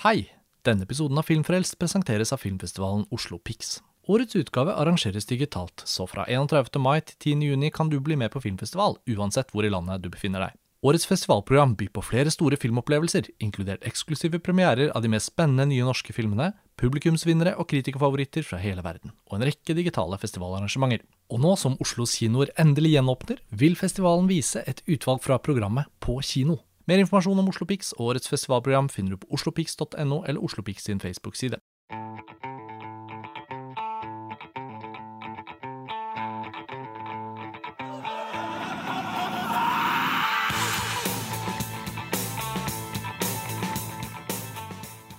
Hei! Denne episoden av Filmfrelst presenteres av filmfestivalen Oslo Pix. Årets utgave arrangeres digitalt, så fra 31. mai til 10. juni kan du bli med på filmfestival, uansett hvor i landet du befinner deg. Årets festivalprogram byr på flere store filmopplevelser, inkludert eksklusive premierer av de mest spennende nye norske filmene, publikumsvinnere og kritikerfavoritter fra hele verden, og en rekke digitale festivalarrangementer. Og nå som Oslos kinoer endelig gjenåpner, vil festivalen vise et utvalg fra programmet på kino. Mer informasjon om Oslopix og årets festivalprogram finner du på oslopix.no eller Oslopix sin Facebook-side.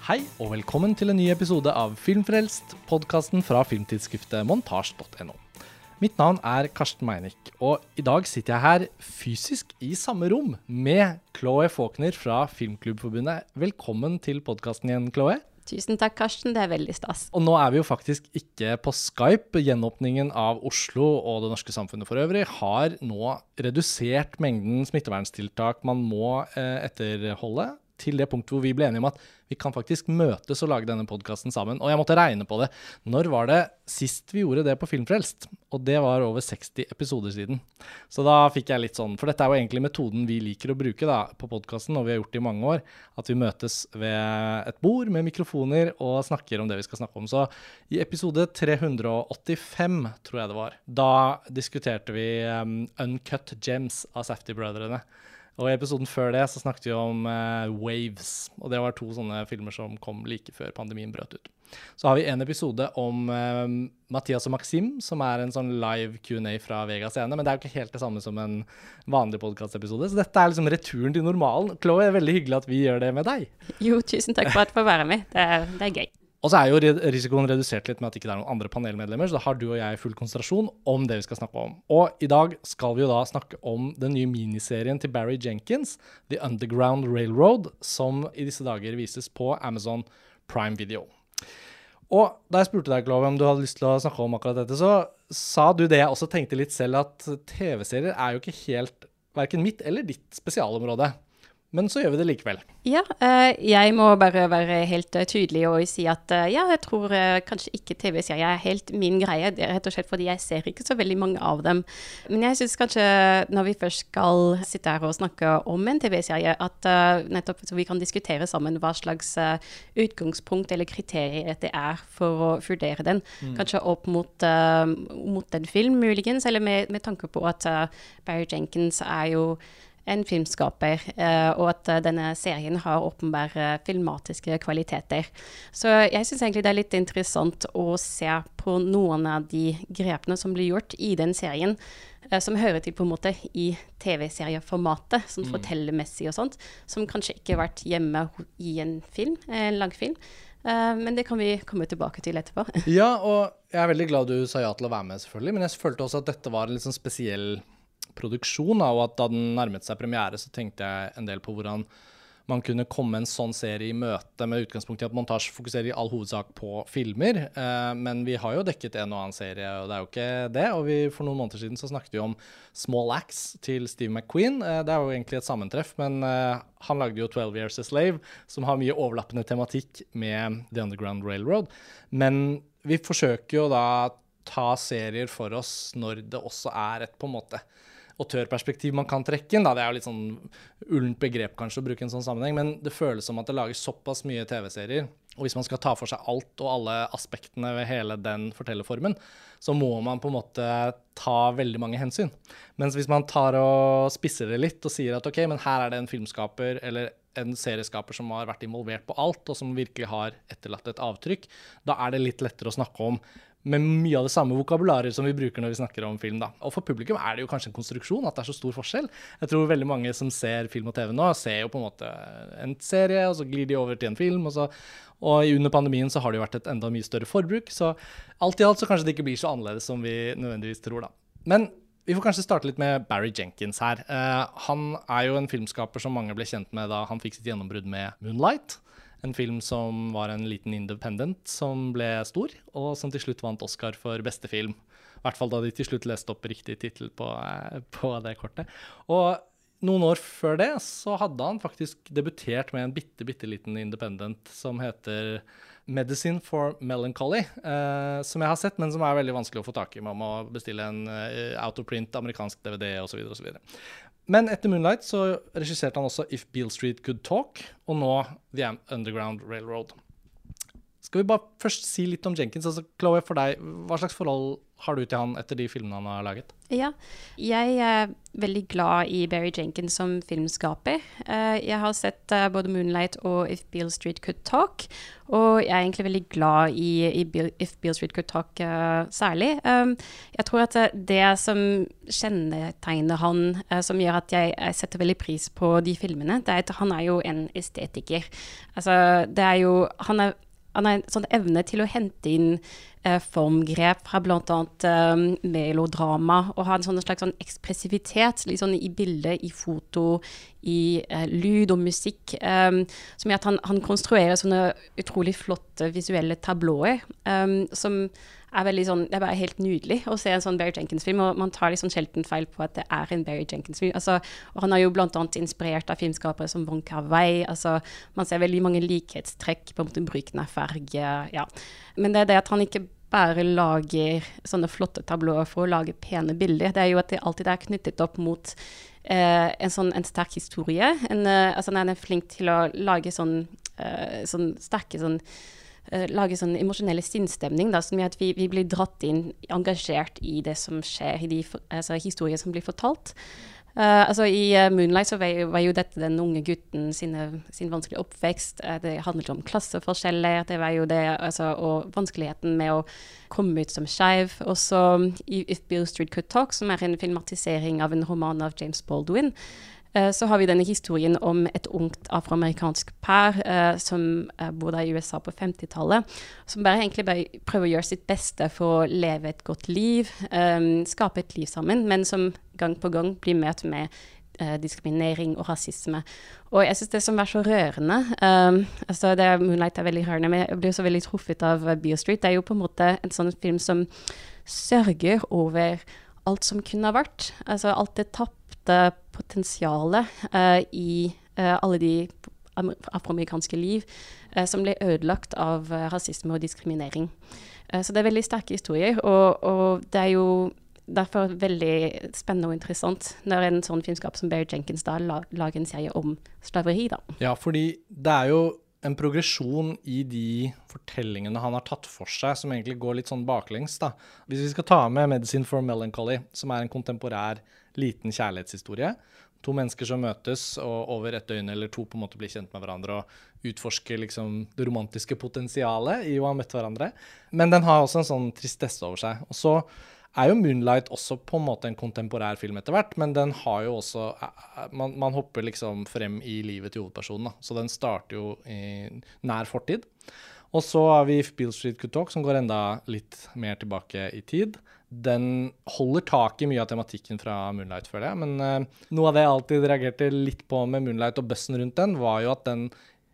Hei og velkommen til en ny episode av Filmfrelst, podkasten fra filmtidsskriftet montasj.no. Mitt navn er Karsten Meinick, og i dag sitter jeg her fysisk i samme rom med Chloé Faulkner fra Filmklubbforbundet. Velkommen til podkasten igjen, Chloé. Tusen takk, Karsten. Det er veldig stas. Og nå er vi jo faktisk ikke på Skype. Gjenåpningen av Oslo og det norske samfunnet for øvrig har nå redusert mengden smitteverntiltak man må eh, etterholde til det punktet hvor vi ble enige om at vi kan faktisk møtes og lage denne podkasten sammen. Og jeg måtte regne på det. Når var det sist vi gjorde det på Filmfrelst? Og det var over 60 episoder siden. Så da fikk jeg litt sånn For dette er jo egentlig metoden vi liker å bruke da, på podkasten, og vi har gjort det i mange år. At vi møtes ved et bord med mikrofoner og snakker om det vi skal snakke om. Så i episode 385, tror jeg det var, da diskuterte vi um, Uncut Gems av Safety-brødrene. Og I episoden før det så snakket vi om uh, Waves. og Det var to sånne filmer som kom like før pandemien brøt ut. Så har vi en episode om uh, Mathias og Maxim, som er en sånn live Q&A fra Vega scene. Men det er jo ikke helt det samme som en vanlig podkastepisode. Så dette er liksom returen til normalen. Chloé, veldig hyggelig at vi gjør det med deg. Jo, tusen takk for at jeg får være med. Det er, det er gøy. Og så er jo risikoen redusert litt med at det ikke er noen andre panelmedlemmer, så da har du og jeg full konsentrasjon om det vi skal snakke om. Og i dag skal vi jo da snakke om den nye miniserien til Barry Jenkins, The Underground Railroad, som i disse dager vises på Amazon Prime Video. Og da jeg spurte deg, Glove, om du hadde lyst til å snakke om akkurat dette, så sa du det jeg også tenkte litt selv, at TV-serier er jo ikke helt verken mitt eller ditt spesialområde. Men så gjør vi det likevel. Ja, uh, jeg må bare være helt uh, tydelig og si at uh, ja, jeg tror kanskje ikke TV-serier er helt min greie. Det er rett og slett fordi jeg ser ikke så veldig mange av dem. Men jeg syns kanskje når vi først skal sitte her og snakke om en TV-serie, at nettopp så vi kan diskutere sammen hva slags utgangspunkt eller kriterier det er for å vurdere den. Mm. Kanskje opp mot, mot, en film, muligens, eller med, med tanke på at Barry Jenkins er jo en filmskaper, eh, og at eh, denne serien har åpenbare filmatiske kvaliteter. Så jeg syns egentlig det er litt interessant å se på noen av de grepene som blir gjort i den serien, eh, som hører til på en måte i TV-serieformatet, sånn mm. fortellermessig og sånt, som kanskje ikke har vært hjemme i en film, en langfilm. Men det kan vi komme tilbake til etterpå. ja, og jeg er veldig glad du sa ja til å være med, selvfølgelig. Men jeg følte også at dette var en litt sånn spesiell produksjon. og at Da den nærmet seg premiere, så tenkte jeg en del på hvordan man kunne komme en sånn serie i møte med utgangspunkt i at montasje fokuserer i all hovedsak på filmer. Eh, men vi har jo dekket en og annen serie, og det er jo ikke det. Og vi, for noen måneder siden så snakket vi om Small Acts til Steve McQueen. Eh, det er jo egentlig et sammentreff, men eh, han lagde jo 12 Years a Slave, som har mye overlappende tematikk med The Underground Railroad. Men vi forsøker jo da ta serier for oss når det også er et på en måte autørperspektiv man kan trekke inn. Da. Det er jo litt sånn ullent begrep kanskje å bruke en sånn sammenheng, men det føles som at det lages såpass mye TV-serier. Og hvis man skal ta for seg alt og alle aspektene ved hele den fortellerformen, så må man på en måte ta veldig mange hensyn. Mens hvis man tar og spisser det litt og sier at OK, men her er det en filmskaper eller en serieskaper som har vært involvert på alt, og som virkelig har etterlatt et avtrykk, da er det litt lettere å snakke om med mye av det samme vokabularet som vi bruker når vi snakker om film. da. Og for publikum er det jo kanskje en konstruksjon at det er så stor forskjell. Jeg tror veldig mange som ser film og TV nå, ser jo på en måte en serie, og så glir de over til en film. Og, så, og under pandemien så har det jo vært et enda mye større forbruk. Så alt i alt så kanskje det ikke blir så annerledes som vi nødvendigvis tror, da. Men vi får kanskje starte litt med Barry Jenkins her. Uh, han er jo en filmskaper som mange ble kjent med da han fikk sitt gjennombrudd med 'Moonlight'. En film som var en liten independent som ble stor, og som til slutt vant Oscar for beste film. I hvert fall da de til slutt leste opp riktig tittel på, eh, på, det kortet. Og noen år før det så hadde han faktisk debutert med en bitte, bitte liten independent som heter Medicine for Melancholy, eh, som jeg har sett, men som er veldig vanskelig å få tak i. Man må bestille en eh, out of print amerikansk DVD osv. Men etter Moonlight så regisserte han også If Beale Street Could Talk, og nå The Underground Railroad. Skal vi bare først si litt om Jenkins? Altså, Chloé, for deg, hva slags forhold har du til han etter de filmene han har laget? Ja, jeg er veldig glad i Barry Jenkins som filmskaper. Eh, jeg har sett eh, både 'Moonlight' og 'If Beale Street Could Talk'. Og jeg er egentlig veldig glad i, 'If Beale Street Could Talk' uh, særlig. Um, jeg tror at det som kjennetegner han, som gjør at jeg, setter veldig pris på de filmene, det er at han er jo en estetiker. Altså, det er jo Han er han har en sånn evne til å hente inn eh, formgrep fra bl.a. Eh, melodrama, og ha en sånn slags sånn ekspressivitet liksom i bildet, i foto, i eh, lyd og musikk, eh, som gjør at han, han, konstruerer sånne utrolig flotte visuelle tablåer, eh, som er veldig sånn Det er bare helt nydelig å se en sånn Barry Jenkins-film. Og man tar liksom sjelden feil på at det er en Barry Jenkins-film. Altså, og han er jo bl.a. inspirert av filmskapere som Wong Kar-wai. Altså, man ser veldig mange likhetstrekk på en måte bruken av farge. Ja. Men det er det at han ikke bare lager sånne flotte tablåer for å lage pene bilder. Det er jo at det alltid er knyttet opp mot eh, en sånn en sterk historie. En, eh, altså, han er flink til å lage sånn, eh, sånn sterke sånn uh, lage sånn emosjonell sinnsstemning som gjør at vi, vi, blir dratt inn, engasjert i det som skjer, i de altså, historier som blir fortalt. Uh, altså I uh, 'Moonlight' så var jo, var jo, dette den unge gutten sine, sin vanskelige oppvekst. Uh, det handlet om klasseforskjeller det var jo det, altså, og vanskeligheten med å komme ut som skeiv. Og så i 'If Bill Street Could Talk', som er en filmatisering av en roman av James Baldwin, så har vi denne historien om et ungt afroamerikansk par eh, som bodde bor i USA på 50-tallet. Som bare egentlig bare prøver å gjøre sitt beste for å leve et godt liv, eh, skape et liv sammen, men som gang på gang blir møtt med eh, diskriminering og rasisme. Og jeg syns det som er så rørende um, altså det, 'Moonlight' er veldig rørende, men jeg blir så veldig truffet av Beale Street. Det er jo på en måte en sånn film som sørger over alt som kunne ha vært. Altså alt det tapt tapte potensialet uh, i uh, alle de afroamerikanske liv uh, som ble ødelagt av rasisme og diskriminering. så det er veldig sterke historier, og, og, det er jo derfor veldig spennende og interessant når en sånn filmskap som Barry Jenkins da lager en serie om slaveri. da. Ja, fordi det er jo en progresjon i de fortellingene han har tatt for seg, som egentlig går litt sånn baklengs. da. Hvis vi skal ta med 'Medicine for Melancholy', som er en kontemporær liten kjærlighetshistorie. To mennesker som møtes og over et døgn eller to på en måte blir kjent med hverandre og utforsker liksom det romantiske potensialet i å ha møtt hverandre. Men den har også en sånn tristesse over seg. Og så er jo 'Moonlight' også på en måte en kontemporær film etter hvert, men den har jo også Man, man hopper liksom frem i livet til hovedpersonen, da. Så den starter jo i nær fortid. Og så har vi Beale Street Could Talk, som går enda litt mer tilbake i tid den holder tak i mye av tematikken fra Moonlight, føler jeg. Men uh, noe av det jeg alltid reagerte litt på med Moonlight og bøssen rundt den, var jo at den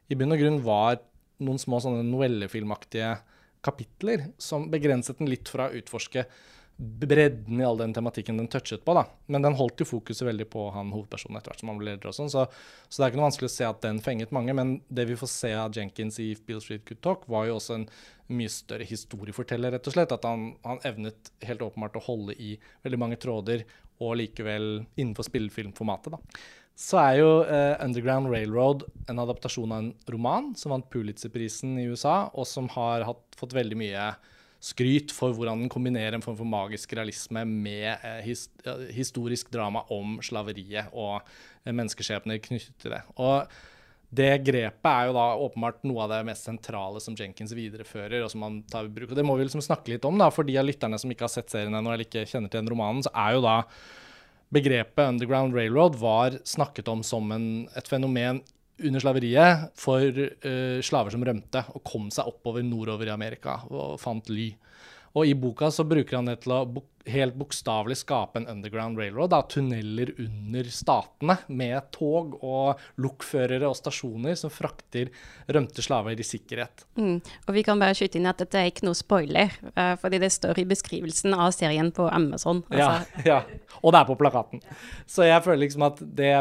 i bunn og grunn var noen små sånne novellefilmaktige kapitler som begrenset den litt fra å utforske bredden i all den tematikken den touchet på. da. Men den holdt jo fokuset veldig på han hovedpersonen etter hvert som han ble leder. og sånn, så, så, det er ikke noe vanskelig å se at den fenget mange. Men det vi får se av Jenkins i Beale Street Could Talk, var jo også en mye større historieforteller, rett og slett. At han, han evnet helt åpenbart å holde i veldig mange tråder, og likevel innenfor spillefilmformatet. da. Så er jo uh, Underground Railroad en adaptasjon av en roman som vant Pulitzer-prisen i USA, og som har hatt, fått veldig mye skryt for hvordan den kombinerer en form for magisk realisme med eh, his, historisk drama om slaveriet og eh, menneskeskjebner knyttet til det. Og det grepet er jo da åpenbart noe av det mest sentrale som Jenkins viderefører. og som han tar i bruk. Og Det må vi liksom snakke litt om, da, for de av lytterne som ikke har sett serien ennå eller ikke kjenner til den romanen, så er jo da begrepet Underground Railroad var snakket om som en, et fenomen under slaveriet for uh, slaver som rømte og kom seg oppover nordover i Amerika og fant ly. Og i boka så bruker han det til å helt bokstavelig skape en underground railroad. Da, tunneler under statene med tog og lokførere og stasjoner som frakter rømte slaver i sikkerhet. Mm. Og vi kan bare skyte inn at dette er ikke noe spoiler, uh, fordi det står i beskrivelsen av serien på Amazon. Altså. Ja, ja, og det er på plakaten. Så jeg føler liksom at det,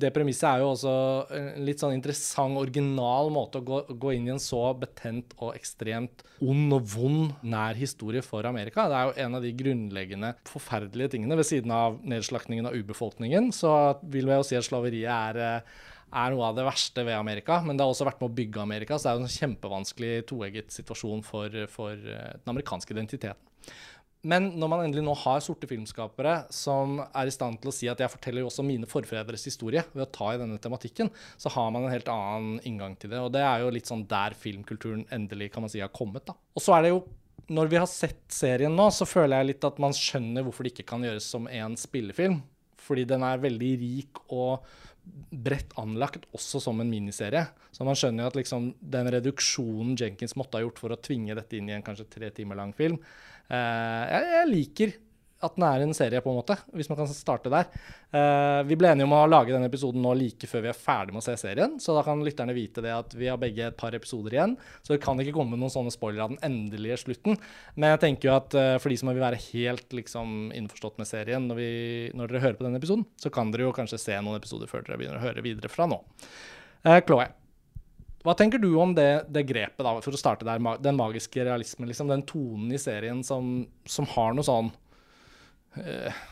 det premisset er jo også en litt sånn interessant, original måte å gå, gå inn i en så betent og ekstremt ond og vond nær historie for Amerika. Det er jo en av de grunnleggende forferdelige tingene. Ved siden av nedslaktingen av ubefolkningen, så vil jeg jo si at slaveriet er, eh, er noe av det verste ved Amerika. Men det har også vært med å bygge Amerika, så det er jo en kjempevanskelig toegget situasjon for, for eh, den amerikanske identiteten. Men når man endelig nå har sorte filmskapere som er i stand til å si at jeg forteller jo også mine forfedres historie ved å ta i denne tematikken, så har man en helt annen inngang til det. Og det er jo litt sånn der filmkulturen endelig kan man si har kommet. da. Og så er det jo når vi har sett serien nå, så føler jeg litt at man skjønner hvorfor det ikke kan gjøres som en spillefilm. Fordi den er veldig rik og bredt anlagt, også som en miniserie. Så man skjønner jo at liksom, den reduksjonen Jenkins måtte ha gjort for å tvinge dette inn i en kanskje tre timer lang film eh, jeg, jeg liker at den er en serie, på en måte, hvis man kan starte der. Uh, vi ble enige om å lage denne episoden nå like før vi er ferdig med å se serien, så da kan lytterne vite det at vi har begge et par episoder igjen. Så det kan ikke komme noen sånne spoilere av den endelige slutten. Men jeg tenker jo at uh, for de som vil være helt liksom, innforstått med serien når, vi, når, dere hører på denne episoden, så kan dere jo kanskje se noen episoder før dere begynner å høre videre fra nå. Uh, Chloé. Hva tenker du om det, det, grepet, da, for å starte der, den magiske realismen, liksom, den tonen i serien som, som har noe sånn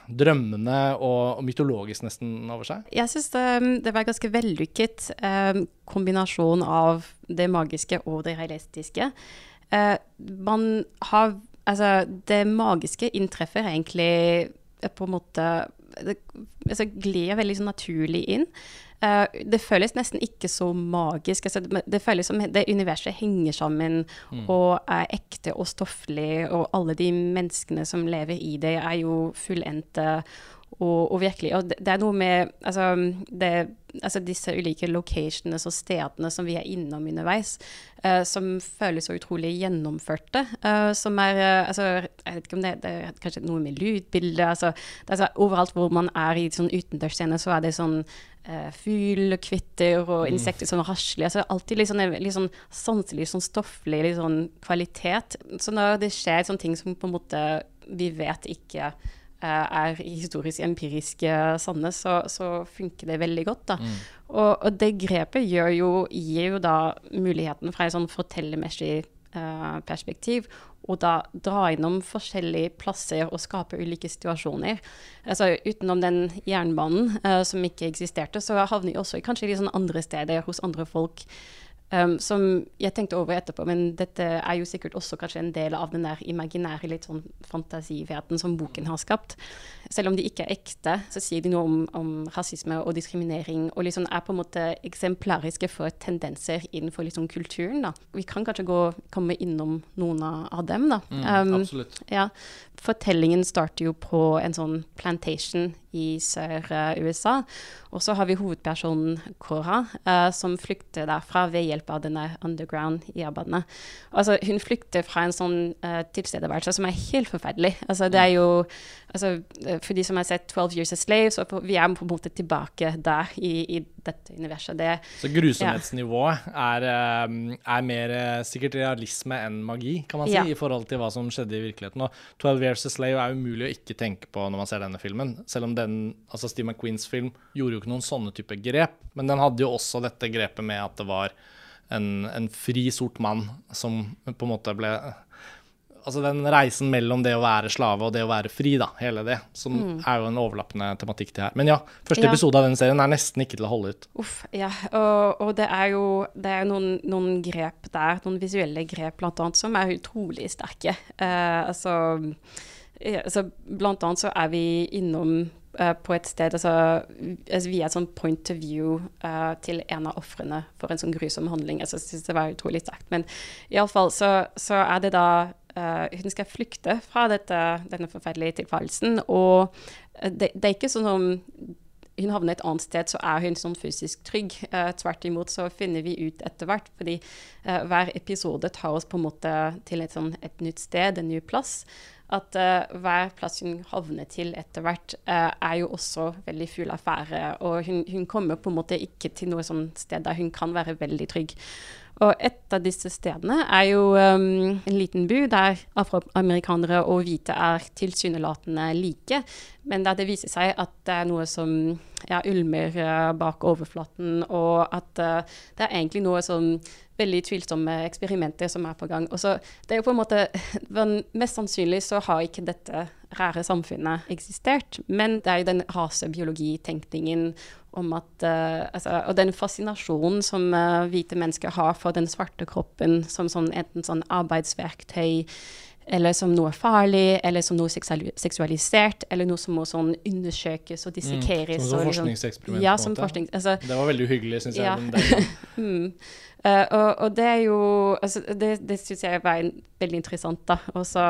drømmende og, og, mytologisk nesten over seg? Jeg syns det, det, var ganske vellykket eh, kombinasjon av det magiske og det realistiske. Eh, man har Altså, det magiske inntreffer egentlig på en måte Det altså, glir veldig sånn naturlig inn. Uh, det føles nesten ikke så magisk. Altså, det føles som det universet henger sammen mm. og er ekte og stofflig, og alle de menneskene som lever i det, er jo fullendte og, og, virkelig. Og det, det, er noe med altså, det, altså, disse ulike locationene og stedene som vi er innom underveis, uh, som føles så utrolig gjennomførte. Uh, som er uh, altså, Jeg vet ikke om det, det, er kanskje noe med lydbildet. Altså, altså, overalt hvor man er i sånn utendørsscene, så er det sånn fugl, kvitter og mm. insekter som rasler. Altså, alltid litt sånn, litt sånn sanselig, sånn stofflig litt sånn kvalitet. Så når det skjer sånne ting som på en måte vi vet ikke er historisk empirisk sanne, så, så, funker det veldig godt. Mm. Og, og, det grepet jo, gir jo da muligheten fra et sånn fortellermessig uh, perspektiv og da dra innom forskjellige plasser og skape ulike situasjoner. Altså Utenom den jernbanen uh, som ikke eksisterte, så havner vi også kanskje i sånn andre steder hos andre folk. Um, som jeg tenkte over etterpå, men dette er jo sikkert også kanskje en del av den der imaginære litt sånn fantasivheten som boken har skapt. Selv om de ikke er ekte, så sier de noe om, om rasisme og diskriminering, og liksom er på en måte eksemplariske for tendenser innenfor liksom kulturen. da. Vi kan kanskje gå, komme innom noen av dem, da. Mm, um, absolutt. Ja, Fortellingen starter jo på en sånn plantation i Sør-USA. Og så har vi hovedpersonen Cora, uh, som flykter derfra ved hjelp av denne underground-jabbaene. Altså, hun flykter fra en sånn uh, tilstedeværelse som er helt forferdelig. Altså, det er jo altså, eh, For de som har sett 12 Years a Slave, så vi er på en måte tilbake der i, i dette universet. Det, så grusomhetsnivået ja. er, er, mer sikkert realisme enn magi, kan man si, ja. i forhold til hva som skjedde i virkeligheten. Og 12 Years a Slave er umulig å ikke tenke på når man ser denne filmen. Selv om den, altså Steve McQueens film gjorde jo ikke noen sånne type grep, men den hadde jo også dette grepet med at det var en, en fri, sort mann som på en måte ble Altså den reisen mellom det å være slave og det å være fri, da, hele det, som mm. er jo en overlappende tematikk til her. Men ja, første ja. episode av den serien er nesten ikke til å holde ut. Uff, ja, og, og det er jo det er noen, noen, grep der, noen visuelle grep blant annet, som er utrolig sterke. Uh, altså ja, altså, blant annet så er vi innom uh, på et sted altså, altså, Vi er et sånn point of view uh, til en av ofrene for en sånn grusom handling. Altså, jeg synes det var utrolig sterkt. Men iallfall så, så er det da Hun skal flykte fra dette, denne forferdelige tilværelsen. Og det, det, er ikke sånn om hun havner et annet sted, så er hun sånn fysisk trygg. Uh, tvert imot så finner vi ut etter hvert, fordi uh, hver episode tar oss på en måte til et, sånn, et nytt sted, en ny plass. at uh, hver plass hun havner til etter hvert, uh, er jo også veldig full affære. Og hun, hun, kommer på en måte ikke til noe sånt sted der hun kan være veldig trygg. Og et av disse stedene er jo um, en liten by der afroamerikanere og hvite er tilsynelatende like, men der det viser seg at det er noe som ja, ulmer uh, bak overflaten, og at uh, det er egentlig noe som veldig tvilsomme eksperimenter som er på gang. Og så, det er jo på en måte, Mest sannsynlig så har ikke dette rare samfunnet eksistert, men det er jo den rasebiologitenkningen om at uh, altså, Og den fascinasjonen som uh, hvite mennesker har for den svarte kroppen som sånn, enten sånn arbeidsverktøy eller som noe farlig, eller som noe seksualisert, eller noe som må sånn undersøkes og dissekeres. Mm, som, som liksom forskningseksperiment? Ja, som forskning, altså, det var veldig uhyggelig, syns jeg. Mm. uh, og, og, det er jo altså, Det, det syns jeg var veldig interessant, da. Og så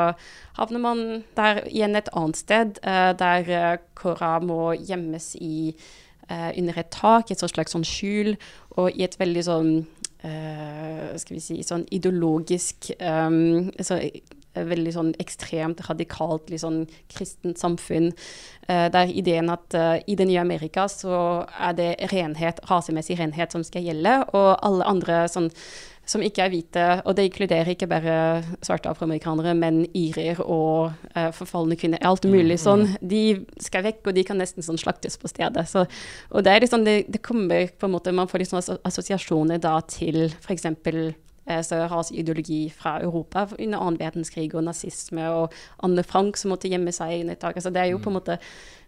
havner man der igjen et annet sted, uh, der Kora må gjemmes i under et tak, et slags sånn skjul, og i et veldig sånn skal vi si sånn ideologisk um, altså, veldig sånn ekstremt radikalt liksom, kristent samfunn. Eh, der ideen at eh, i det nye Amerika så er det renhet, rasemessig renhet som skal gjelde, og alle andre sånn som ikke er hvite, og det inkluderer ikke bare svarte afroamerikanere, men irer og uh, forfalne kvinner. Alt mulig mm, sånn. De skal vekk, og de kan nesten sånn slaktes på stedet. Så, og det er liksom, det, det kommer på en måte, Man får liksom assosiasjoner da til f.eks. Eh, så raseideologi fra Europa under annen verdenskrig og nazisme, og Anne Frank som måtte gjemme seg under et tak. Altså, det er jo på en måte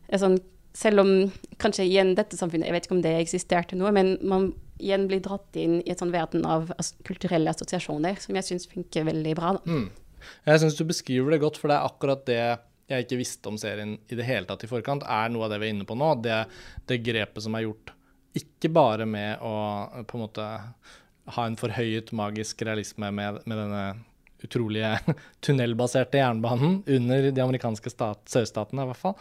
en sånn Selv om kanskje igjen dette samfunnet, jeg vet ikke om det eksisterte noe, men man igjen blir dratt inn i et sånn verden av kulturelle assosiasjoner, som jeg syns funker veldig bra. Mm. Jeg syns du beskriver det godt, for det er akkurat det jeg ikke visste om serien i det hele tatt i forkant, er noe av det vi er inne på nå. Det, det grepet som er gjort ikke bare med å på en måte ha en forhøyet magisk realisme med, med denne utrolige tunnelbaserte jernbanen under de amerikanske stat, sørstatene, i hvert fall.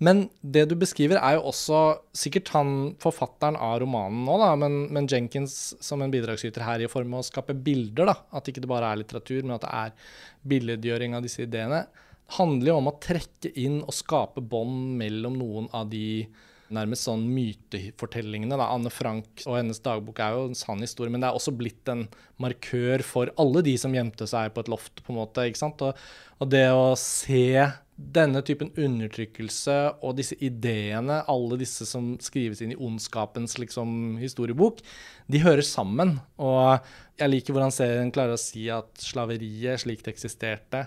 Men det du beskriver, er jo også sikkert han forfatteren av romanen nå, da, men, men Jenkins som en bidragsyter her i form av å skape bilder. da, At ikke det bare er litteratur, men at det er billedgjøring av disse ideene. handler jo om å trekke inn og skape bånd mellom noen av de nærmest sånn mytefortellingene. Da. Anne Frank og hennes dagbok er jo en sann historie, men det er også blitt en markør for alle de som gjemte seg på et loft, på en måte. ikke sant? Og, og det å se denne typen undertrykkelse og disse ideene, alle disse som skrives inn i ondskapens liksom, historiebok, de hører sammen. Og jeg liker hvordan serien klarer å si at slaveriet slik det eksisterte,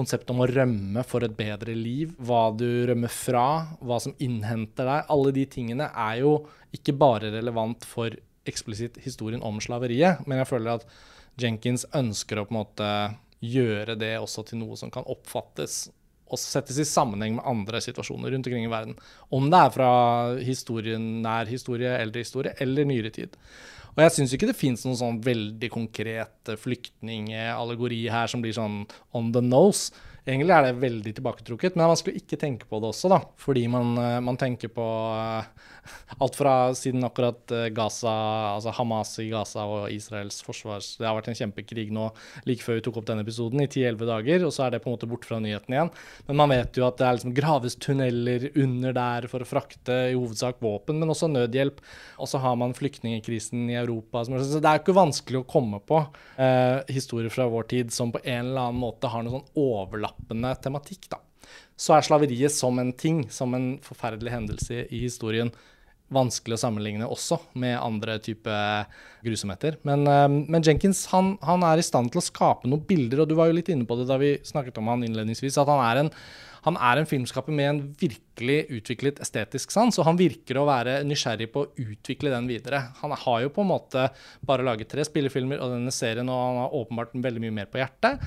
konseptet om å rømme for et bedre liv, hva du rømmer fra, hva som innhenter deg, alle de tingene er jo ikke bare relevant for eksplisitt historien om slaveriet, men jeg føler at Jenkins ønsker å på en måte gjøre det også til noe som kan oppfattes og settes i sammenheng med andre situasjoner rundt omkring i verden. Om det er fra historien, nær historie, eldre historie eller nyere tid. Og jeg syns ikke det fins noen sånn veldig konkret flyktningallegori her som blir sånn on the nose. Egentlig er det veldig tilbaketrukket, men man skulle ikke tenke på det også, da. Fordi man, eh, man tenker på uh, alt fra siden akkurat uh, Gaza, altså Hamas i Gaza og Israels forsvars Det har vært en kjempekrig nå like før vi tok opp denne episoden, i 10-11 dager, og så er det på en måte bort fra nyheten igjen. Men man vet jo at det er liksom graves tunneler under der for å frakte i hovedsak våpen, men også nødhjelp. Og så har man flyktningkrisen i Europa. Så det er ikke vanskelig å komme på eh, historier fra vår tid som på en eller annen måte har noe sånn overlappende tematikk, da. Så er slaveriet som en ting, som en forferdelig hendelse i historien, vanskelig å sammenligne også med andre type grusomheter. Men, uh, men Jenkins han, han, er i stand til å skape noen bilder, og du var jo litt inne på det da vi snakket om han innledningsvis, at han er en, han er en filmskaper med en virkelig utviklet estetisk sans, og han virker å være nysgjerrig på å utvikle den videre. Han har jo på en måte bare laget tre spillefilmer og denne serien, og han har åpenbart veldig mye mer på hjertet.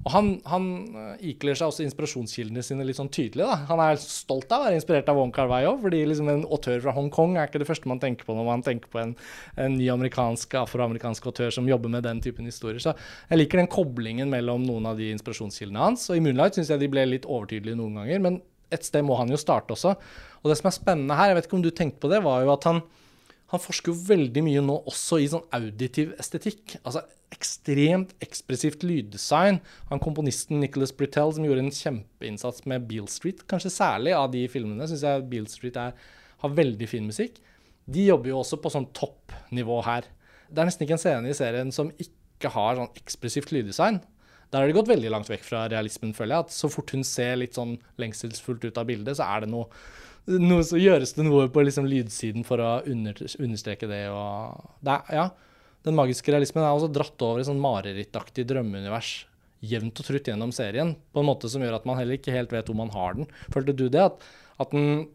Og han, han eh, ikler seg også inspirasjonskildene sine litt sånn tydelig. Da. Han er stolt av å være inspirert av Wong Kar-wai fordi liksom en autør fra Hongkong er ikke det første man tenker på når man tenker på en, en ny amerikansk, afroamerikansk autør som jobber med den typen historier. Så jeg liker den koblingen mellom noen av de inspirasjonskildene hans. Og i Moonlight syns jeg de ble litt overtydelige noen ganger, men et sted må han jo starte også. Og det som er spennende her, jeg vet ikke om du tenkte på det, var jo at han han forsker jo veldig mye nå også i sånn auditiv estetikk. Altså ekstremt ekspressivt lyddesign. Han komponisten Nicholas Britell som gjorde en kjempeinnsats med Beale Street, kanskje særlig av de filmene, syns jeg Beale Street er, har veldig fin musikk. De jobber jo også på sånn toppnivå her. Det er nesten ikke en scene i serien som ikke har sånn ekspressivt lyddesign. Der har de gått veldig langt vekk fra realismen, føler jeg. At så fort hun ser litt sånn lengselsfullt ut av bildet, så er det noe noe, så gjøres det noe på liksom lydsiden for å under, understreke det. det ja, den magiske realismen er også dratt over i sånn marerittaktig drømmeunivers jevnt og trutt gjennom serien, på en måte som gjør at man heller ikke helt vet hvor man har den. Følte du det? At, at den,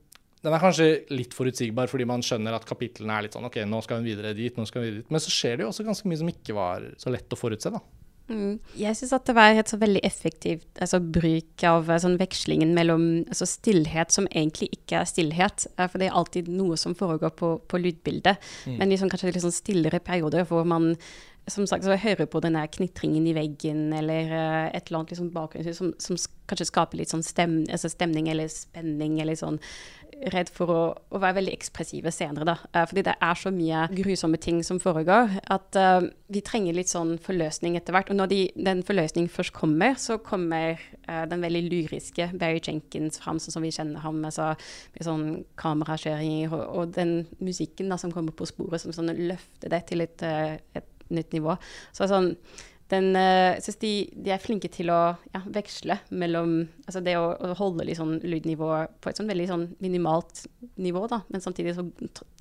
den, er kanskje litt forutsigbar fordi man skjønner at kapitlene er litt sånn OK, nå skal hun videre dit, nå skal hun videre dit. Men så skjer det jo også ganske mye som ikke var så lett å forutse, da. Mm. Jeg syns at det var et så veldig effektivt altså, bruk av eh, sånn, vekslingen mellom altså, stillhet som egentlig ikke er stillhet. Eh, for det er alltid noe som foregår på, på lydbildet. Mm. Men liksom, kanskje litt liksom, stillere perioder hvor man som sagt, så hører på den knitringen i veggen eller uh, et eller annet liksom bakgrunn som, som, kanskje skaper litt sånn stem, altså stemning eller spenning eller sånn redd for å, å, være veldig ekspressive senere, da. Uh, fordi det er så mye grusomme ting som foregår, at uh, vi trenger litt sånn forløsning etter hvert. Og når de, den forløsningen først kommer, så kommer uh, den veldig lyriske Barry Jenkins fram, sånn som vi kjenner ham, altså, med sånn kamerakjøring og, og, den musikken da, som kommer på sporet, som sånn løfter det til et, et nytt nivå. Så sånn den, jeg synes de, de, er flinke til å ja, veksle mellom altså det å, å holde liksom lydnivå på et sånn veldig sånn minimalt nivå, da, men samtidig så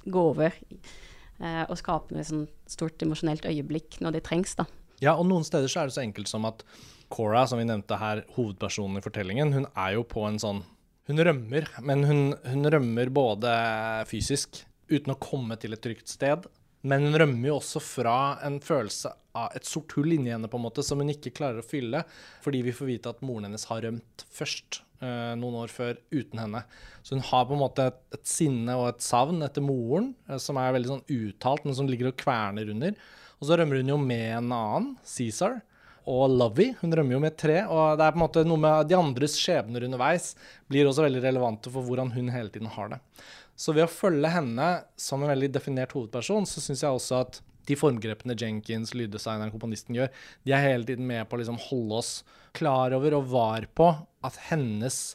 gå over eh, og skape et sånn stort emosjonelt øyeblikk når det trengs. da. Ja, og noen steder så er det så enkelt som at Cora, som vi nevnte her, hovedpersonen i fortellingen, hun er jo på en sånn Hun rømmer, men hun, hun rømmer både fysisk, uten å komme til et trygt sted, men hun rømmer jo også fra en følelse av et sort hull inni henne på en måte, som hun ikke klarer å fylle, fordi vi får vite at moren hennes har rømt først, uh, noen år før, uten henne. Så hun har på en måte et, et sinne og et savn etter moren, uh, som er veldig sånn uttalt, men som ligger og kverner under. Og så rømmer hun jo med en annen, Cæsar og Lovey. Hun rømmer jo med tre. Og det er på en måte noe med de andres skjebner underveis blir også veldig relevante for hvordan hun hele tiden har det. Så ved å følge henne som en veldig definert hovedperson, så syns jeg også at de formgrepene Jenkins, lyddesigneren, komponisten gjør, de er hele tiden med på å liksom holde oss klar over og var på at hennes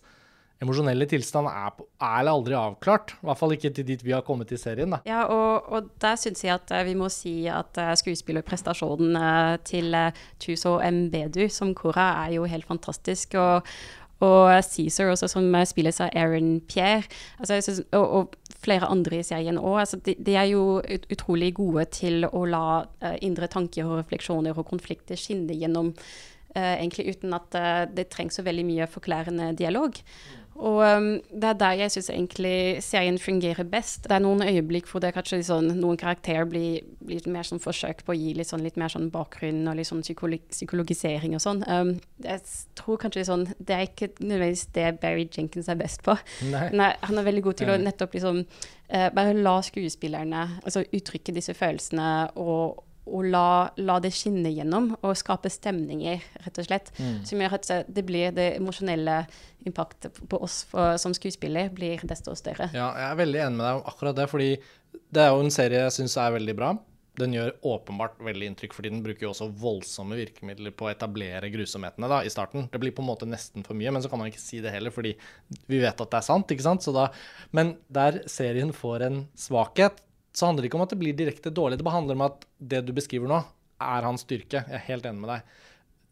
emosjonelle tilstand er, er, eller aldri avklart. I hvert fall ikke til dit vi har kommet i serien. Da. Ja, og, og der syns jeg at uh, vi må si at uh, skuespillerprestasjonen uh, til Tuso Mbedu som Kora er jo helt fantastisk. Og, og Cæsar som spilles av Aaron Pierre, altså, synes, og, og, flere andre i serien òg. Altså, de, de, er jo ut, utrolig gode til å la uh, indre tanker og refleksjoner og konflikter skinne gjennom, uh, egentlig uten at uh, det trengs så veldig mye forklarende dialog. Og um, det er der jeg syns egentlig serien fungerer best. Det er noen øyeblikk hvor det kanskje sånn, noen karakterer blir, blir mer sånn forsøk på å gi litt, sånn, litt mer sånn bakgrunn og litt sånn psykolog psykologisering og sånn. Um, jeg tror kanskje sånn Det er ikke nødvendigvis det Barry Jenkins er best på. Nei. Nei, han er veldig god til å nettopp liksom uh, bare la skuespillerne altså, uttrykke disse følelsene og å la, la, det skinne gjennom og skape stemninger, rett og slett. Mm. Som gjør at det blir det emosjonelle impaktet på oss for, som skuespiller blir desto større. Ja, jeg er veldig enig med deg om akkurat det, fordi det er jo en serie jeg syns er veldig bra. Den gjør åpenbart veldig inntrykk, fordi den bruker jo også voldsomme virkemidler på å etablere grusomhetene da, i starten. Det blir på en måte nesten for mye, men så kan man ikke si det heller, fordi vi vet at det er sant. ikke sant? Da, men der serien får en svakhet, så handler det ikke om at det blir direkte dårlig. Det bare handler om at det du beskriver nå, er hans styrke. Jeg er helt enig med deg.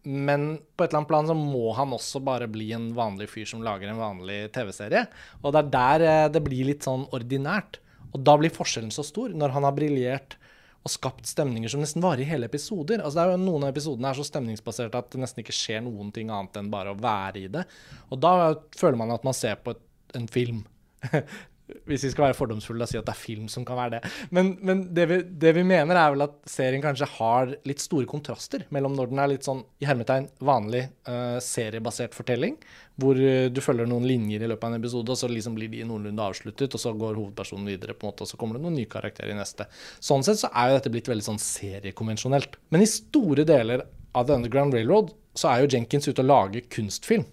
Men på et eller annet plan så må han også bare bli en vanlig fyr som lager en vanlig TV-serie. Og det er der eh, det blir litt sånn ordinært. Og da blir forskjellen så stor, når han har briljert og skapt stemninger som nesten varer i hele episoder. Altså det er jo Noen av episodene er så stemningsbaserte at det nesten ikke skjer noen ting annet enn bare å være i det. Og da føler man at man ser på et, en film. Hvis vi skal være fordomsfulle og si at det er film som kan være det. Men, men det, vi, det, vi, mener, er vel at serien kanskje har litt store kontraster mellom når den er litt sånn i hermetegn vanlig uh, seriebasert fortelling, hvor uh, du følger noen linjer i løpet av en episode, og så liksom blir de noenlunde avsluttet, og så går hovedpersonen videre, på en måte, og så kommer det noen nye karakterer i neste. Sånn sett så er jo dette blitt veldig sånn seriekonvensjonelt. Men i store deler av The Underground Railroad så er jo Jenkins ute og lager kunstfilm.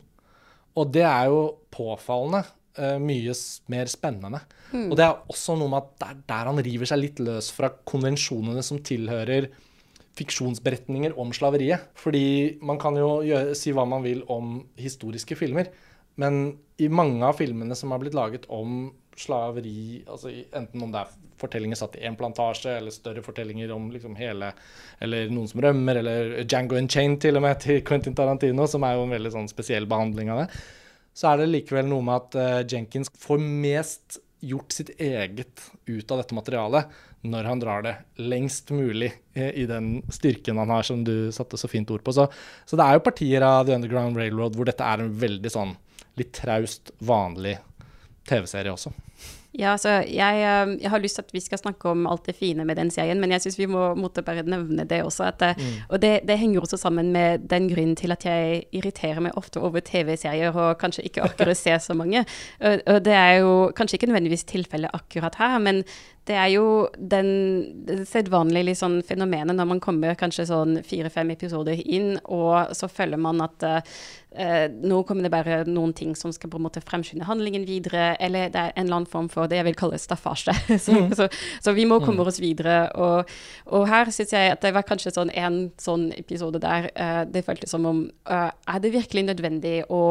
Og det er jo påfallende uh, mye mer spennende. Mm. Og det er også noe med at det er der han river seg litt løs fra konvensjonene som tilhører fiksjonsberetninger om slaveriet. Fordi man kan jo gjøre, si hva man vil om historiske filmer, men i mange av filmene som har blitt laget om slaveri, altså enten om det er fortellinger satt i én plantasje, eller større fortellinger om liksom hele Eller noen som rømmer, eller Django and Chain til og med, til Quentin Tarantino, som er jo en veldig sånn spesiell behandling av det. Så er det likevel noe med at uh, Jenkins får mest gjort sitt eget ut av dette materialet når han drar det lengst mulig eh, i den styrken han har, som du satte så fint ord på. Så, så det er jo partier av The Underground Railroad hvor dette er en veldig sånn litt traust, vanlig TV-serie også. Ja, altså, jeg, eh, jeg, har lyst til at vi skal snakke om alt det fine med den serien, men jeg syns vi må måtte bare nevne det også. At, eh, mm. Og det, det, henger også sammen med den grunnen til at jeg irriterer meg ofte over TV-serier og kanskje ikke orker å se så mange. Og, og, det er jo kanskje ikke nødvendigvis tilfellet akkurat her, men det er jo den sedvanlige liksom, fenomenet når man kommer kanskje sånn fire-fem episoder inn, og så føler man at uh, nå kommer det bare noen ting som skal på en måte fremskynde handlingen videre, eller det er en eller annen form for det jeg vil kalle staffasje. så, mm. så, så, vi må komme mm. oss videre. Og, og her syns jeg at det var kanskje sånn en sånn episode der uh, det føltes som om uh, Er det virkelig nødvendig å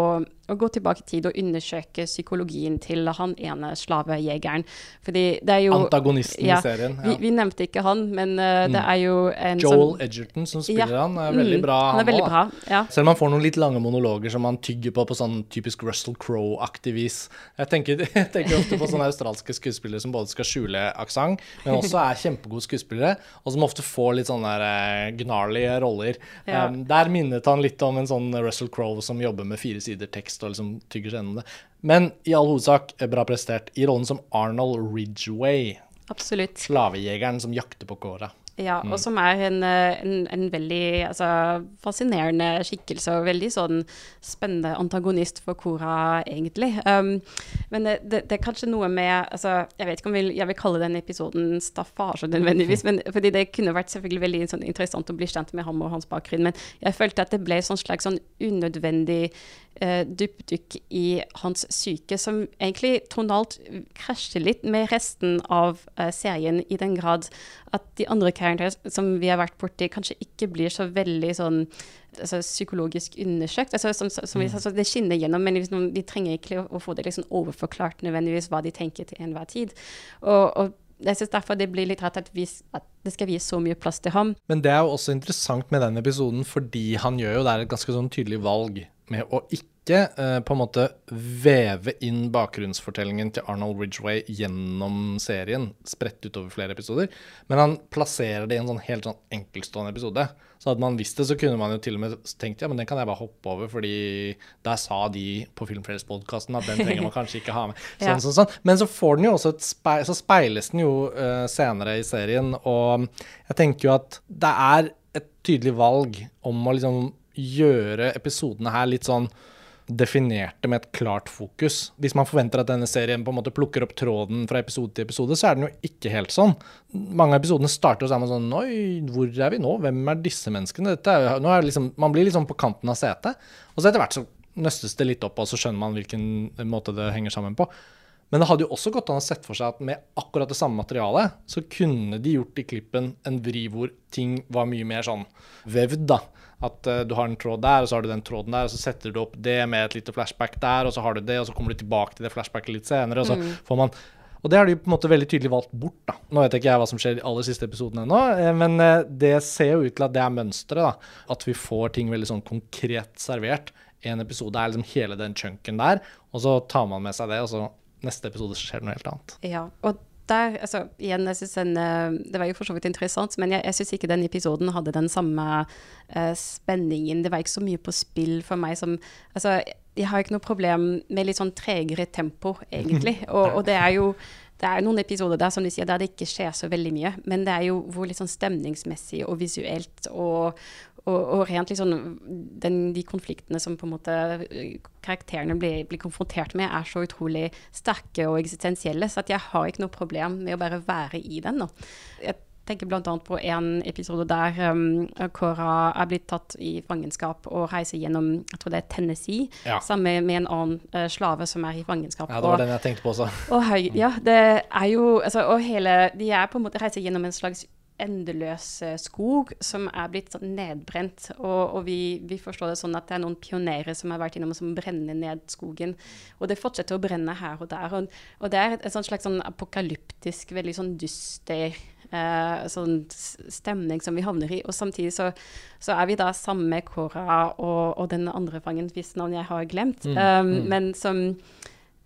å gå tilbake i tid og undersøke psykologien til han ene slavejegeren. Fordi det er jo Antagonisten ja, i serien. Ja. Vi, vi, nevnte ikke han, men uh, det er jo en Joel som, Edgerton som spiller ja, han, er veldig mm, bra. Han, han er veldig bra, ja. Selv om han får noen litt lange monologer som han tygger på på sånn typisk Russell Crowe-aktig vis. Jeg tenker, jeg tenker, ofte på sånne australske skuespillere som både skal skjule aksent, men også er kjempegode skuespillere, og som ofte får litt sånne uh, gnarly roller. Um, der minnet han litt om en sånn Russell Crowe som jobber med fire sider tekst tekst og liksom tygger seg gjennom det. Men i all hovedsak bra prestert i rollen som Arnold Ridgway. Absolutt. Slavejegeren som jakter på kåra. Ja, og mm. som er en, eh, en, en veldig altså, fascinerende skikkelse og veldig sånn spennende antagonist for Kora, egentlig. Um, men det, det, det, er kanskje noe med altså, Jeg vet ikke om jeg vil kalle den episoden staffasje nødvendigvis, men, fordi det kunne vært selvfølgelig veldig sånn, interessant å bli kjent med ham og hans bakgrunn, men jeg følte at det ble sånn slags sånn unødvendig uh, dypdykk i hans syke, som egentlig tonalt krasjer litt med resten av eh, serien, i den grad at de andre characters som vi har vært borti, kanskje ikke blir så veldig sånn altså, psykologisk undersøkt. Altså, som, som vi, mm. altså, det skinner gjennom, men liksom, de trenger ikke å, å få det liksom overforklart nødvendigvis hva de tenker til enhver tid. Og, og jeg synes derfor det blir litt rart at, vi, at, det skal vies så mye plass til ham. Men det er jo også interessant med den episoden, fordi han gjør jo der et ganske sånn tydelig valg med å ikke eh, på en måte veve inn bakgrunnsfortellingen til Arnold Ridgway gjennom serien, spredt utover flere episoder, men han plasserer det i en sånn helt sånn enkeltstående episode. Så hadde man visst det, så kunne man jo til og med tenkt ja, men den kan jeg bare hoppe over, fordi der sa de på Filmfrelspodkasten at den trenger man kanskje ikke ha med. Sånn, ja. sånn, sånn. Men så får den jo også et speil, så speiles den jo uh, senere i serien, og jeg tenker jo at det er et tydelig valg om å liksom gjøre episodene her litt sånn definerte med et klart fokus. Hvis man forventer at denne serien på en måte plukker opp tråden fra episode til episode, så er den jo ikke helt sånn. Mange av episodene starter sammen sånn Oi, hvor er vi nå? Hvem er disse menneskene? Er, nå er liksom, man blir liksom på kanten av setet. Og så etter hvert så nøstes det litt opp, og så skjønner man hvilken måte det henger sammen på. Men det hadde jo også gått an å sett for seg at med akkurat det samme materialet, så kunne de gjort i klippen en vri hvor ting var mye mer sånn vevd, da. At uh, du har en tråd der, og så har du den tråden der, og så setter du opp det med et lite flashback der, og så har du det, og så kommer du tilbake til det flashbacket litt senere, og så mm. får man og det har de på en måte veldig tydelig valgt bort. da. Nå vet ikke jeg hva som skjer i aller siste episoden ennå, eh, men eh, det ser jo ut til at det er mønsteret. At vi får ting veldig sånn konkret servert. En episode er liksom hele den chunken der, og så tar man med seg det, og så neste episode skjer det noe helt annet. Ja, og der, altså, igjen, jeg synes den, eh, Det var jo for så vidt interessant, men jeg, jeg syns ikke den episoden hadde den samme uh, spenningen. Det var ikke så mye på spill for meg som Altså, jeg har ikke noe problem med litt sånn tregere tempo, egentlig. Og, og det er jo det er noen episoder der som de sier, der det ikke skjer så veldig mye, men det er jo hvor litt sånn stemningsmessig og visuelt og, og, og rent liksom den, de konfliktene som på en måte eh, karakterene blir, blir, konfrontert med, er så utrolig sterke og eksistensielle. Så at jeg har ikke noe problem med å bare være i den. nå. Jeg tenker bl.a. på en episode der um, Cora er blitt tatt i fangenskap og reiser gjennom jeg tror det er Tennessee, Ja. sammen med en annen uh, slave som er i fangenskap. Ja, det var og, den jeg tenkte på også. og ja, det er jo altså, Og hele De er på en måte reiser gjennom en slags endeløs eh, skog som er blitt sånn nedbrent. Og, og vi, vi forstår det sånn at det er noen pionerer som har vært innom som brenner ned skogen. Og det fortsetter å brenne her og der. Og, og det er et, et slags sånn apokalyptisk, veldig sånn dyster eh, sånn stemning som vi havner i. Og samtidig så, så er vi da sammen med Cora og, og den andre fangen, hvis navn jeg har glemt, um, men som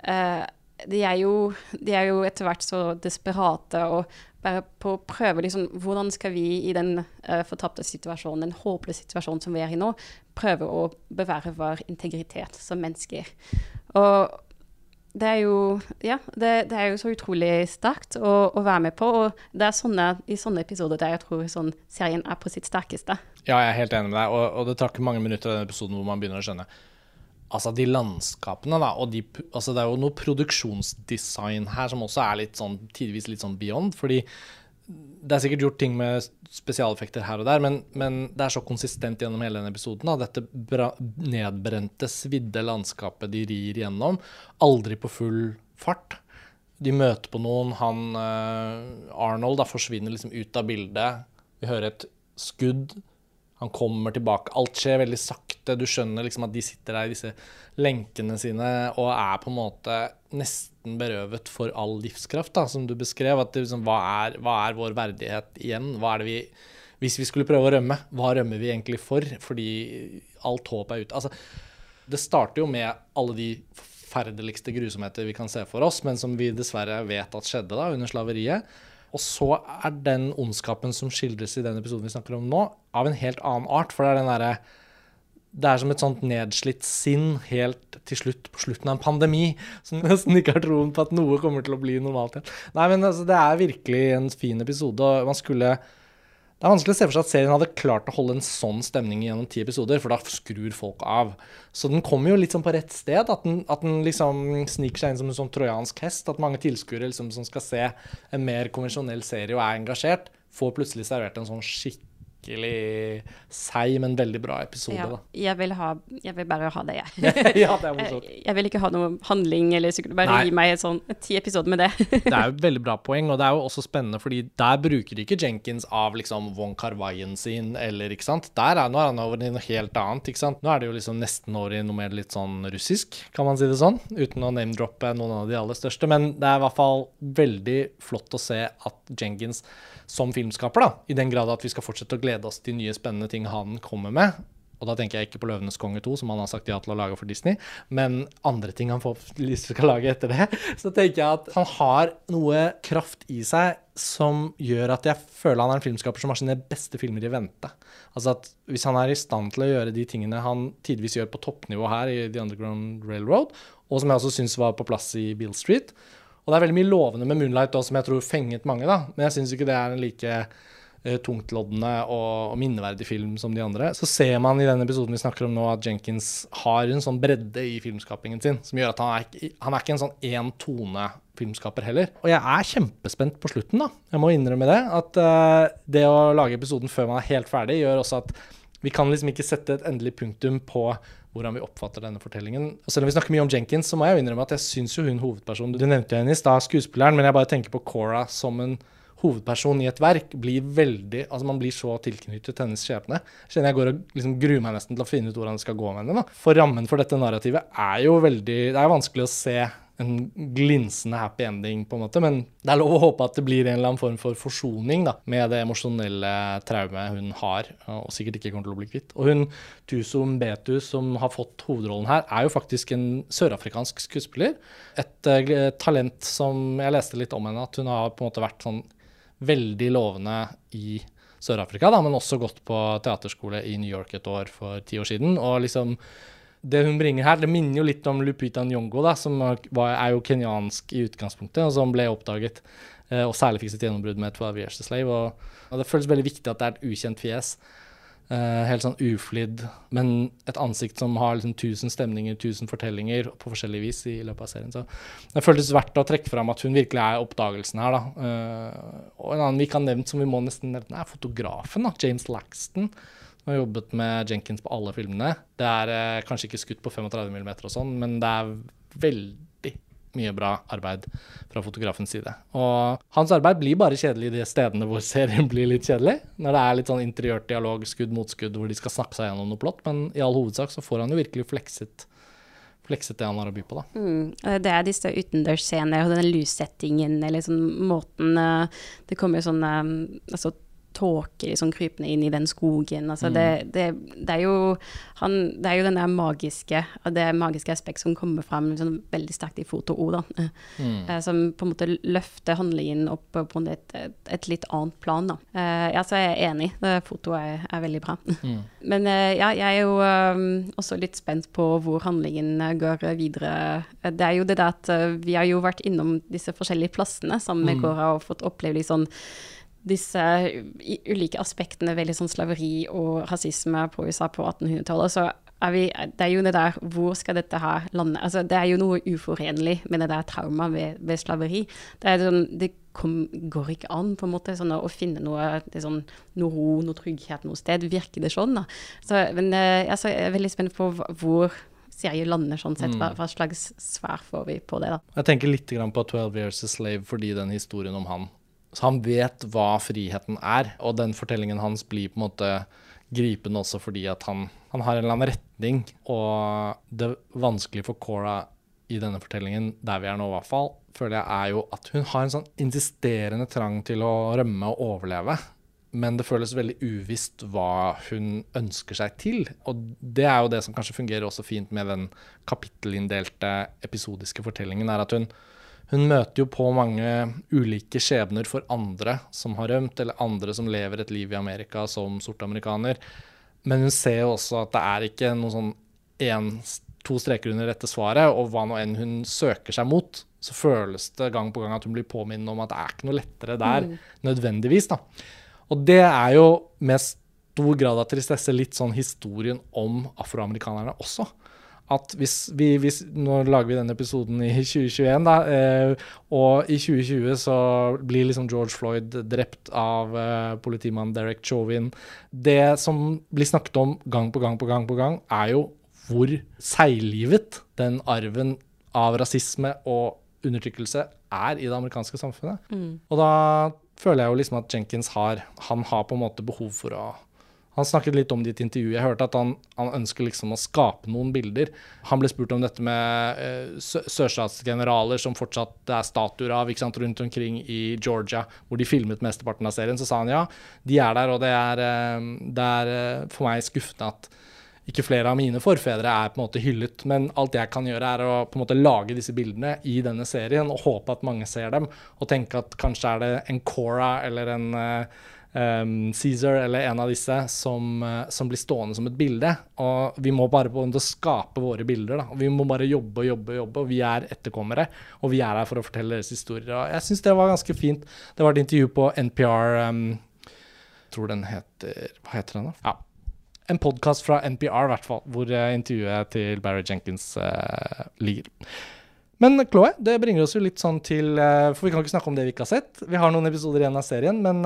eh, de er, jo, de er jo etter hvert så desperate og bare på å prøve liksom, hvordan skal vi i den uh, fortapte situasjonen, den håpløse situasjonen som vi er i nå, prøve å bevare vår integritet som mennesker. Og det er jo, ja, det, det er jo så utrolig sterkt å, å være med på, og det er sånne, i sånne episoder der jeg tror sånn, serien er på sitt sterkeste. Ja, jeg er helt enig med deg, og, og det tar ikke mange minutter av denne episoden hvor man begynner å skjønne. Altså, de landskapene, da, og de, altså, det er jo noe produksjonsdesign her som også er litt sånn, tidvis litt sånn beyond, fordi det er sikkert gjort ting med spesialeffekter her og der, men, men det er så konsistent gjennom hele denne episoden. Da. Dette bra, nedbrente, svidde landskapet de rir gjennom. Aldri på full fart. De møter på noen. Han uh, Arnold da, forsvinner liksom ut av bildet. Vi hører et skudd. Han kommer tilbake. Alt skjer veldig sakte. Du skjønner liksom at de sitter der i disse lenkene sine og er på en måte nesten berøvet for all livskraft, da, som du beskrev. At liksom, hva, er, hva er vår verdighet igjen? Vi Hvis vi skulle prøve å rømme, hva rømmer vi egentlig for? Fordi alt håp er ute. Altså, det starter jo med alle de forferdeligste grusomheter vi kan se for oss, men som vi dessverre vet at skjedde da under slaveriet. Og så er den ondskapen som skildres i den episoden vi snakker om nå, av en helt annen art. For det er den derre Det er som et sånt nedslitt sinn helt til slutt, på slutten av en pandemi, som nesten ikke har troen på at noe kommer til å bli normalt igjen. Nei, men altså, det er virkelig en fin episode, og man skulle det er vanskelig å se for seg at serien hadde klart å holde en sånn stemning gjennom ti episoder, for da skrur folk av. Så den kommer jo litt sånn på rett sted. At den, at den liksom sniker seg inn som en sånn trojansk hest. At mange tilskuere liksom, som skal se en mer konvensjonell serie og er engasjert, får plutselig servert en sånn skikkelig seig, men veldig bra episode. Ja, jeg, vil ha, jeg vil bare ha det, jeg. ja, det er morsomt. Jeg vil ikke ha noe handling, eller sikkert bare Nei. gi meg sånn ti episoder med det. Det er jo et veldig bra poeng, og det er jo også spennende, fordi der bruker ikke Jenkins av liksom Von Carvaien sin, eller ikke sant. Der er, nå er han over i noe helt annet, ikke sant. Nå er det jo liksom nesten over i noe mer litt sånn russisk, kan man si det sånn, uten å name-droppe noen av de aller største. Men det er i hvert fall veldig flott å se at Jenkins som filmskaper, da, i den grad at vi skal fortsette å glede oss til nye spennende ting han kommer med. Og da tenker jeg ikke på 'Løvenes konge 2', som han har sagt ja til å lage for Disney, men andre ting han får lyst til å lage etter det. Så tenker jeg at han har noe kraft i seg som gjør at jeg føler han er en filmskaper som har sine beste filmer i vente. Altså at Hvis han er i stand til å gjøre de tingene han tidvis gjør på toppnivå her i The Underground Railroad, og som jeg også syns var på plass i Beale Street Og det er veldig mye lovende med Moonlight også, som jeg tror fenget mange, da, men jeg syns ikke det er en like uh, tungtloddende og, og minneverdig film som de andre. Så ser man i den episoden vi snakker om nå, at Jenkins har en sånn bredde i filmskapingen sin, som gjør at han er, han er ikke en sånn én tone filmskaper heller. Og jeg er kjempespent på slutten, da. Jeg må innrømme det. At uh, det å lage episoden før man er helt ferdig, gjør også at vi kan liksom ikke sette et endelig punktum på hvordan vi oppfatter denne fortellingen. Og selv om vi snakker mye om Jenkins, så må jeg jo innrømme at jeg syns jo hun hovedpersonen Du nevnte jo henne i stad, skuespilleren, men jeg bare tenker på Cora som en hovedperson i et verk blir veldig Altså Man blir så tilknyttet til hennes skjebne. Kjenner jeg går og liksom gruer meg nesten til å finne ut hvordan det skal gå med henne. da. For rammen for dette narrativet er jo veldig Det er vanskelig å se en glinsende happy ending, på en måte, men det er lov å håpe at det blir en eller annen form for forsoning da, med det emosjonelle traumet hun har, og sikkert ikke kommer til å bli kvitt. Og hun Tuso Mbetu, som har fått hovedrollen her, er jo faktisk en sørafrikansk skuespiller. Et uh, talent som Jeg leste litt om henne, at hun har på en måte vært sånn veldig lovende i Sør-Afrika, men også gått på teaterskole i New York et år for ti år siden. Og liksom det hun bringer her, det minner jo litt om Lupita Nyong'o, da, som var, er jo kenyansk i utgangspunktet, og som ble oppdaget, eh, og særlig fikk sitt gjennombrudd med 12 Years a Slave. Og, og det føles veldig viktig at det er et ukjent fjes. Uh, helt sånn uflidd, men et ansikt som har liksom tusen stemninger, tusen fortellinger på forskjellig vis i løpet av serien. Så det føltes verdt å trekke fram at hun virkelig er oppdagelsen her, da. Uh, og en annen vi ikke har nevnt, som vi må nesten nevne, er fotografen, da. James Laxton. Som har jobbet med Jenkins på alle filmene. Det er eh, kanskje ikke skutt på 35 mm og sånn, men det er veldig mye bra arbeid fra fotografens side. Og hans arbeid blir bare kjedelig i de stedene hvor serien blir litt kjedelig. Når det er litt sånn interiørt dialog, skudd mot skudd, hvor de skal snakke seg gjennom noe plott. Men i all hovedsak så får han jo virkelig flekset flekset det han har å by på, da. Mm. Det er disse utendørsscenene og den lyssettingen eller sånn måten eh, Det kommer jo sånn eh, altså tåke liksom krypende inn i den skogen. Altså, mm. det, det, det, er jo, han, det er jo den der magiske, det magiske aspekt som kommer fram liksom, veldig sterkt i foto-ord. Mm. Uh, som på en måte løfter handlingen opp på et, et, et litt annet plan. Da. Uh, ja, så jeg er enig. Fotoet er, er, veldig bra. Mm. Men uh, ja, jeg er jo um, også litt spent på hvor handlingen går videre. Det er jo det der at vi har jo vært innom disse forskjellige plassene sammen med Kåra og fått oppleve litt sånn disse ulike aspektene ved sånn slaveri og rasisme på USA på 1800-tallet, så er vi Det er jo det der Hvor skal dette her lande? Altså, det er jo noe uforenlig med det der traumet ved, ved, slaveri. Det, er sånn, det kom, går ikke an på en måte sånn, å finne noe, sånn, noe ro, noe trygghet noe sted. Virker det sånn, da? Så, men eh, jeg er veldig spent på hvor serien lander sånn sett. Hva, mm. hva slags svar får vi på det, da? Jeg tenker litt på 12 Years a Slave fordi den historien om han så han vet hva friheten er, og den fortellingen hans blir på en måte gripende også fordi at han, han har en eller annen retning. Og det vanskelige for Cora i denne fortellingen, der vi er nå i hvert fall, føler jeg er jo at hun har en sånn insisterende trang til å rømme og overleve. Men det føles veldig uvisst hva hun ønsker seg til. Og det er jo det som kanskje fungerer også fint med den kapittelinndelte episodiske fortellingen, er at hun, hun møter jo på mange ulike skjebner for andre som har rømt, eller andre som lever et liv i Amerika som sorte amerikaner. Men hun ser jo også at det er ikke noe sånn en, to streker under dette svaret, og hva nå enn hun søker seg mot, så føles det gang på gang at hun blir påminnet om at det er ikke noe lettere der, mm. nødvendigvis. da. Og det er jo med stor grad av tristesse litt sånn historien om afroamerikanerne også at hvis vi, hvis, Nå lager vi denne episoden i 2021, da. Eh, og i 2020 så blir liksom George Floyd drept av eh, politimannen Derek Chauvin. Det som blir snakket om gang på gang på gang på gang, er jo hvor seiglivet den arven av rasisme og undertrykkelse er i det amerikanske samfunnet. Mm. Og da føler jeg jo liksom at Jenkins har Han har på en måte behov for å han snakket litt om det i et intervju. Jeg hørte at han, han ønsker liksom å skape noen bilder. Han ble spurt om dette med eh, sørstatsgeneraler som fortsatt er statuer av sant, rundt omkring i Georgia, hvor de filmet mesteparten av serien. Så sa han ja, de er der, og det er, eh, det er eh, for meg skuffende at ikke flere av mine forfedre er på en måte hyllet, men alt jeg kan gjøre, er å på en måte lage disse bildene i denne serien og håpe at mange ser dem, og tenke at kanskje er det en Cora eller en uh, um, Caesar eller en av disse som, uh, som, blir stående som et bilde. Og vi må bare på en måte skape våre bilder. Da. Vi må bare jobbe og jobbe og jobbe. Og vi er etterkommere, og vi er her for å fortelle deres historier. Og jeg syns det var ganske fint. Det var et intervju på NPR um, Jeg tror den heter Hva heter den, da? Ja. En podkast fra NPR, i hvert fall, hvor uh, intervjuet til Barry Jenkins uh, ligger. Men Chloé, det bringer oss jo litt sånn til For vi kan ikke snakke om det vi ikke har sett. Vi har noen episoder igjen av serien, men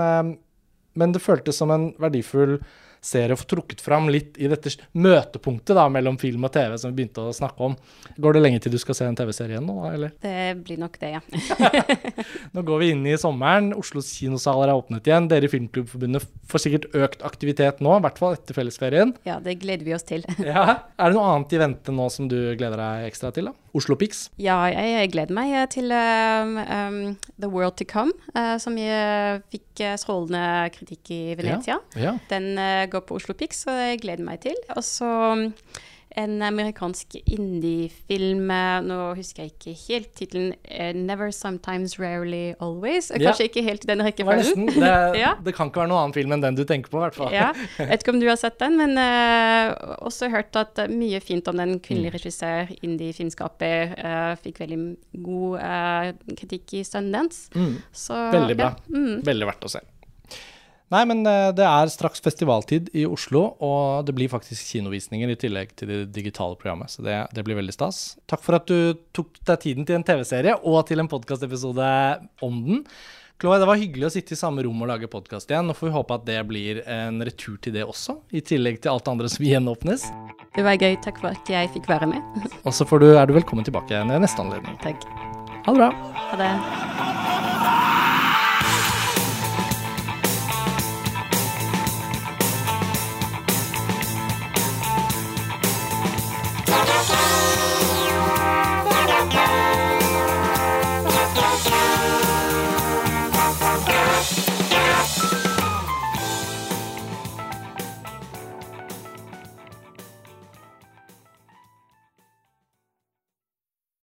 men det føltes som en verdifull serie å få trukket fram litt i dette møtepunktet da, mellom film og TV som vi begynte å snakke om. Går det lenge til du skal se en TV-serie igjen nå, eller? Det blir nok det, ja. nå går vi inn i sommeren. Oslos kinosaler er åpnet igjen. Dere i Filmklubbforbundet får sikkert økt aktivitet nå, i hvert fall etter fellesferien. Ja, det gleder vi oss til. ja. Er det noe annet i vente nå som du gleder deg ekstra til, da? Oslo Pix? Ja, jeg gleder meg til um, um, The World to Come, uh, som jeg fikk strålende kritikk i Venezia. Ja, ja. Den uh, går på Oslo Pix, og jeg gleder meg til. Og så um, en amerikansk indie-film Nå husker jeg ikke helt tittelen. Uh, 'Never Sometimes Rarely Always'. Kanskje ja. ikke helt i den rekkefølgen. Det, ja. det, kan ikke være noen annen film enn den du tenker på, i hvert fall. ja. Jeg vet ikke om du har sett den, men uh, også hørt at uh, mye fint om den kvinnelige mm. regissør, indie-filmskaper. Uh, fikk veldig god kritikk i Sundance. Mm. Så, veldig bra. Mm. Veldig verdt å se. Nei, men eh, det er straks festivaltid i Oslo, og det blir faktisk kinovisninger i tillegg til det digitale programmet. Så det, det blir veldig stas. Takk for at du tok deg tiden til en TV-serie og til en podkastepisode om den. Chloé, det var hyggelig å sitte i samme rom og lage podkast igjen. Nå får vi håpe at det blir en retur til det også, i tillegg til alt det andre som gjenåpnes. Det var gøy. Takk for at jeg fikk være med. Og så er du velkommen tilbake ved neste anledning. Takk. Ha det bra. Ha det.